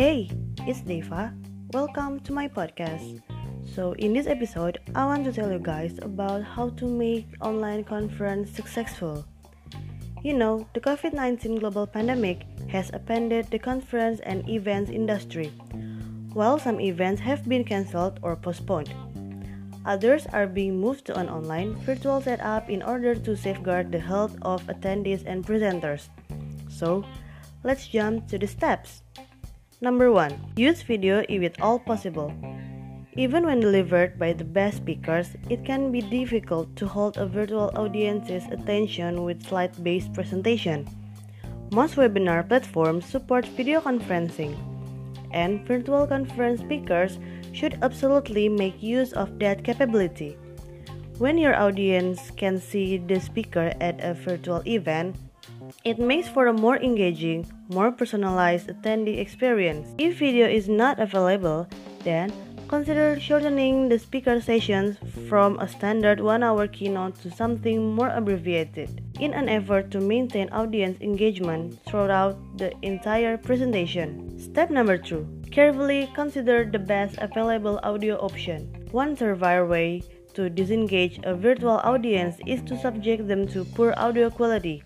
Hey, it's Deva. Welcome to my podcast. So, in this episode, I want to tell you guys about how to make online conference successful. You know, the COVID 19 global pandemic has upended the conference and events industry, while some events have been cancelled or postponed. Others are being moved to an online virtual setup in order to safeguard the health of attendees and presenters. So, let's jump to the steps. Number 1. Use video if at all possible. Even when delivered by the best speakers, it can be difficult to hold a virtual audience's attention with slide-based presentation. Most webinar platforms support video conferencing, and virtual conference speakers should absolutely make use of that capability. When your audience can see the speaker at a virtual event, it makes for a more engaging, more personalized attendee experience. If video is not available, then consider shortening the speaker sessions from a standard one hour keynote to something more abbreviated in an effort to maintain audience engagement throughout the entire presentation. Step number two carefully consider the best available audio option. One surefire way to disengage a virtual audience is to subject them to poor audio quality.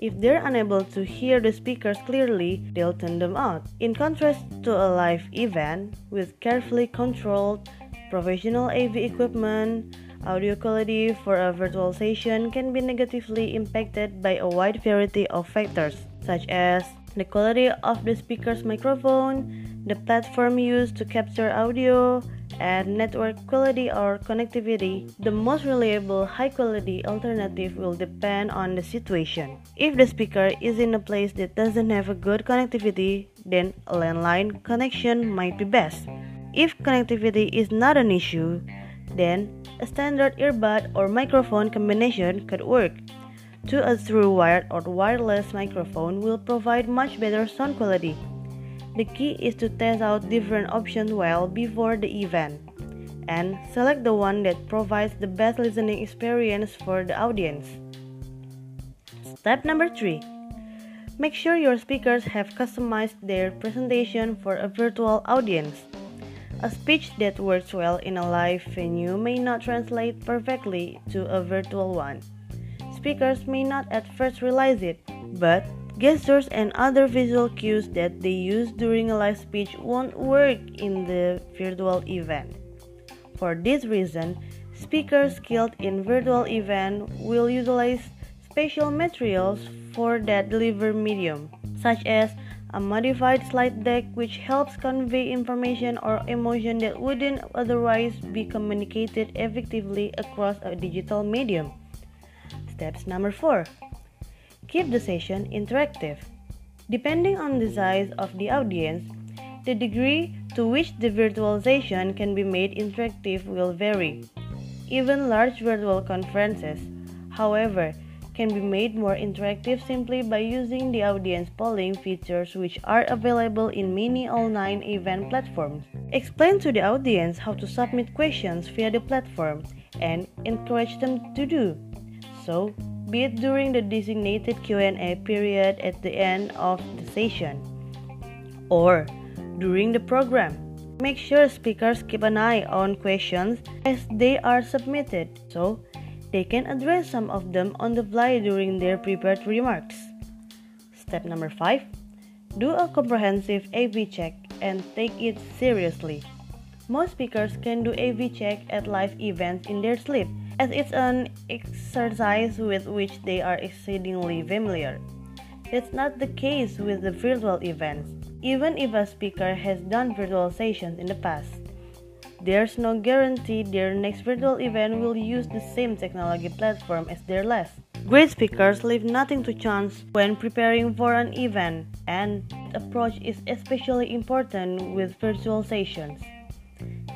If they're unable to hear the speakers clearly, they'll turn them out. In contrast to a live event with carefully controlled professional AV equipment, audio quality for a virtual session can be negatively impacted by a wide variety of factors, such as the quality of the speaker's microphone, the platform used to capture audio, and network quality or connectivity, the most reliable high quality alternative will depend on the situation. If the speaker is in a place that doesn't have a good connectivity, then a landline connection might be best. If connectivity is not an issue, then a standard earbud or microphone combination could work. To a through wired or wireless microphone will provide much better sound quality. The key is to test out different options well before the event and select the one that provides the best listening experience for the audience. Step number 3 Make sure your speakers have customized their presentation for a virtual audience. A speech that works well in a live venue may not translate perfectly to a virtual one. Speakers may not at first realize it, but Gestures and other visual cues that they use during a live speech won't work in the virtual event. For this reason, speakers skilled in virtual event will utilize special materials for that delivery medium, such as a modified slide deck which helps convey information or emotion that wouldn't otherwise be communicated effectively across a digital medium. Steps number 4 Keep the session interactive. Depending on the size of the audience, the degree to which the virtualization can be made interactive will vary. Even large virtual conferences, however, can be made more interactive simply by using the audience polling features which are available in many online event platforms. Explain to the audience how to submit questions via the platform and encourage them to do so be it during the designated Q&A period at the end of the session or during the program. Make sure speakers keep an eye on questions as they are submitted so they can address some of them on the fly during their prepared remarks. Step number 5 Do a comprehensive AV check and take it seriously. Most speakers can do AV check at live events in their sleep as it's an exercise with which they are exceedingly familiar. That's not the case with the virtual events. Even if a speaker has done virtual sessions in the past, there's no guarantee their next virtual event will use the same technology platform as their last. Great speakers leave nothing to chance when preparing for an event, and approach is especially important with virtual sessions.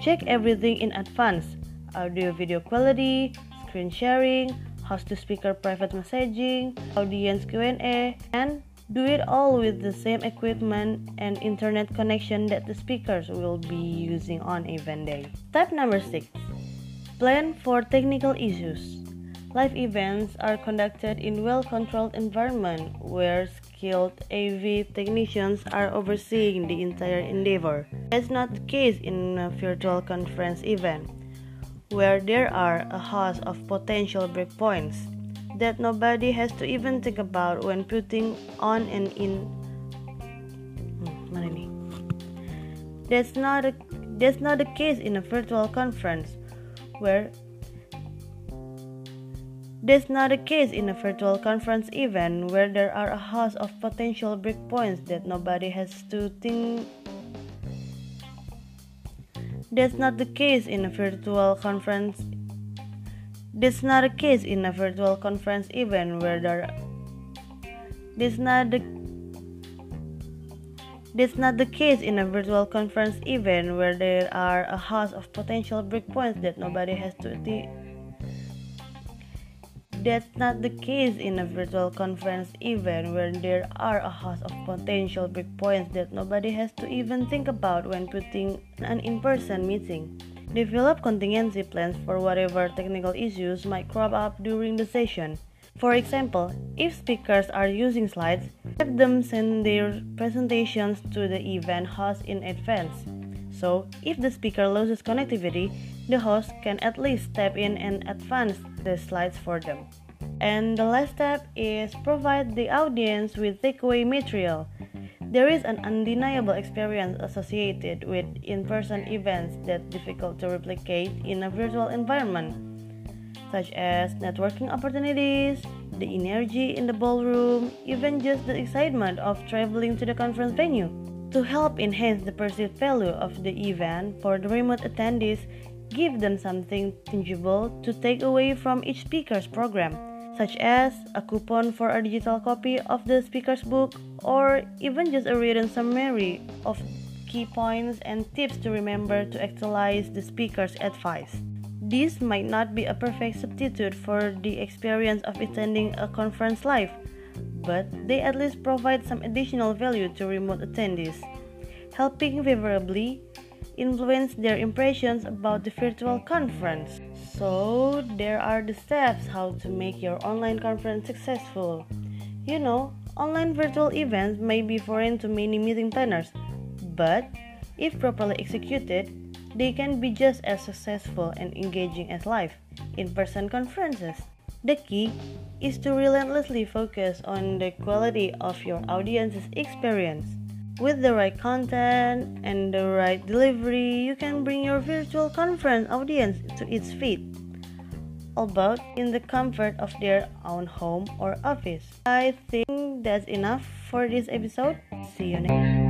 Check everything in advance audio video quality, screen sharing, host to speaker private messaging, audience Q&A, and do it all with the same equipment and internet connection that the speakers will be using on event day. Step number 6. Plan for technical issues. Live events are conducted in well-controlled environment where skilled AV technicians are overseeing the entire endeavor. That's not the case in a virtual conference event, where there are a host of potential breakpoints that nobody has to even think about when putting on and in. Hmm, that's not a, that's not the case in a virtual conference, where this is not the case in a virtual conference event where there are a host of potential breakpoints that nobody has to think. That's not the case in a virtual conference. That's not the case in a virtual conference event where there. This not the. This not the case in a virtual conference event where there are a host of potential breakpoints that nobody has to that's not the case in a virtual conference event where there are a host of potential breakpoints that nobody has to even think about when putting an in-person meeting. Develop contingency plans for whatever technical issues might crop up during the session. For example, if speakers are using slides, have them send their presentations to the event host in advance. So, if the speaker loses connectivity, the host can at least step in and advance the slides for them. And the last step is provide the audience with takeaway material. There is an undeniable experience associated with in-person events that difficult to replicate in a virtual environment, such as networking opportunities, the energy in the ballroom, even just the excitement of traveling to the conference venue. To help enhance the perceived value of the event for the remote attendees, give them something tangible to take away from each speaker's program, such as a coupon for a digital copy of the speaker's book or even just a written summary of key points and tips to remember to actualize the speaker's advice. This might not be a perfect substitute for the experience of attending a conference live, but they at least provide some additional value to remote attendees, helping favorably influence their impressions about the virtual conference. So, there are the steps how to make your online conference successful. You know, online virtual events may be foreign to many meeting planners, but if properly executed, they can be just as successful and engaging as live in person conferences. The key is to relentlessly focus on the quality of your audience's experience with the right content and the right delivery, you can bring your virtual conference audience to its feet, albeit in the comfort of their own home or office. I think that's enough for this episode. See you next.